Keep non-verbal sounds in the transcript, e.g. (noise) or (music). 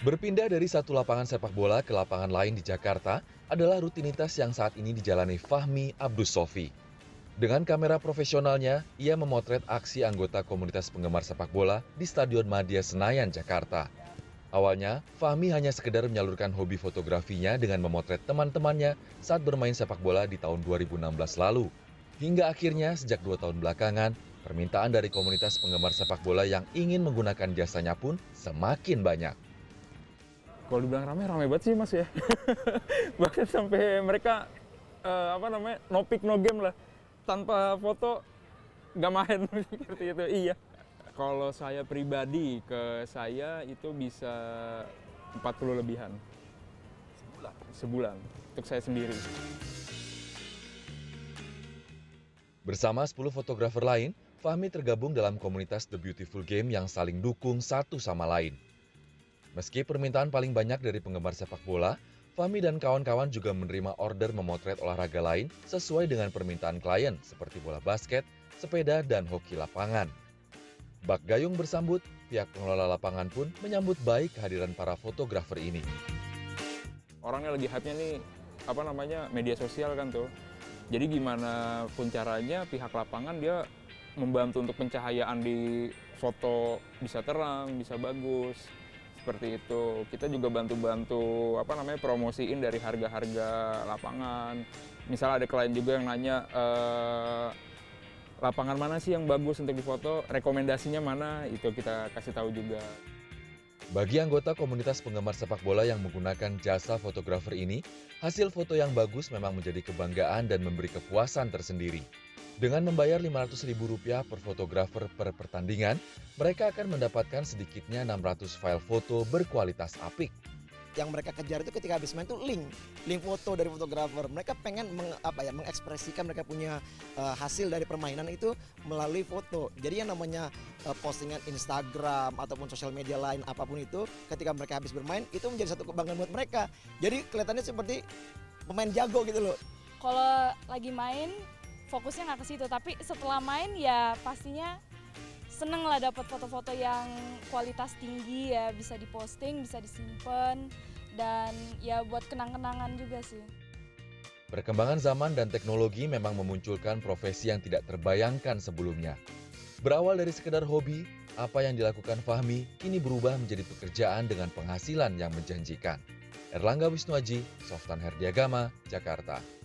Berpindah dari satu lapangan sepak bola ke lapangan lain di Jakarta adalah rutinitas yang saat ini dijalani Fahmi Abdus Sofi. Dengan kamera profesionalnya, ia memotret aksi anggota komunitas penggemar sepak bola di Stadion Madia Senayan, Jakarta. Awalnya, Fahmi hanya sekedar menyalurkan hobi fotografinya dengan memotret teman-temannya saat bermain sepak bola di tahun 2016 lalu. Hingga akhirnya, sejak dua tahun belakangan, permintaan dari komunitas penggemar sepak bola yang ingin menggunakan jasanya pun semakin banyak. Kalau dibilang rame, rame banget sih mas ya. (laughs) Bahkan sampai mereka uh, apa namanya no pick no game lah, tanpa foto nggak main (laughs) seperti itu. Iya. Kalau saya pribadi ke saya itu bisa 40 lebihan. Sebulan. Sebulan untuk saya sendiri. Bersama 10 fotografer lain, Fahmi tergabung dalam komunitas The Beautiful Game yang saling dukung satu sama lain. Meski permintaan paling banyak dari penggemar sepak bola, Fahmi dan kawan-kawan juga menerima order memotret olahraga lain sesuai dengan permintaan klien seperti bola basket, sepeda, dan hoki lapangan. Bak Gayung bersambut, pihak pengelola lapangan pun menyambut baik kehadiran para fotografer ini. Orangnya lagi hype-nya nih, apa namanya, media sosial kan tuh. Jadi gimana pun caranya pihak lapangan dia membantu untuk pencahayaan di foto bisa terang, bisa bagus seperti itu. Kita juga bantu-bantu apa namanya promosiin dari harga-harga lapangan. Misalnya ada klien juga yang nanya e, lapangan mana sih yang bagus untuk difoto, rekomendasinya mana, itu kita kasih tahu juga. Bagi anggota komunitas penggemar sepak bola yang menggunakan jasa fotografer ini, hasil foto yang bagus memang menjadi kebanggaan dan memberi kepuasan tersendiri. Dengan membayar Rp500.000 per fotografer per pertandingan, mereka akan mendapatkan sedikitnya 600 file foto berkualitas apik. Yang mereka kejar itu ketika habis main itu link, link foto dari fotografer. Mereka pengen meng, apa ya, mengekspresikan mereka punya uh, hasil dari permainan itu melalui foto. Jadi yang namanya uh, postingan Instagram ataupun sosial media lain apa pun itu, ketika mereka habis bermain itu menjadi satu kebanggaan buat mereka. Jadi kelihatannya seperti pemain jago gitu loh. Kalau lagi main fokusnya nggak ke situ tapi setelah main ya pastinya seneng lah dapat foto-foto yang kualitas tinggi ya bisa diposting bisa disimpan dan ya buat kenang-kenangan juga sih. Perkembangan zaman dan teknologi memang memunculkan profesi yang tidak terbayangkan sebelumnya. Berawal dari sekedar hobi, apa yang dilakukan Fahmi kini berubah menjadi pekerjaan dengan penghasilan yang menjanjikan. Erlangga Wisnuaji, Softan Herdiagama, Jakarta.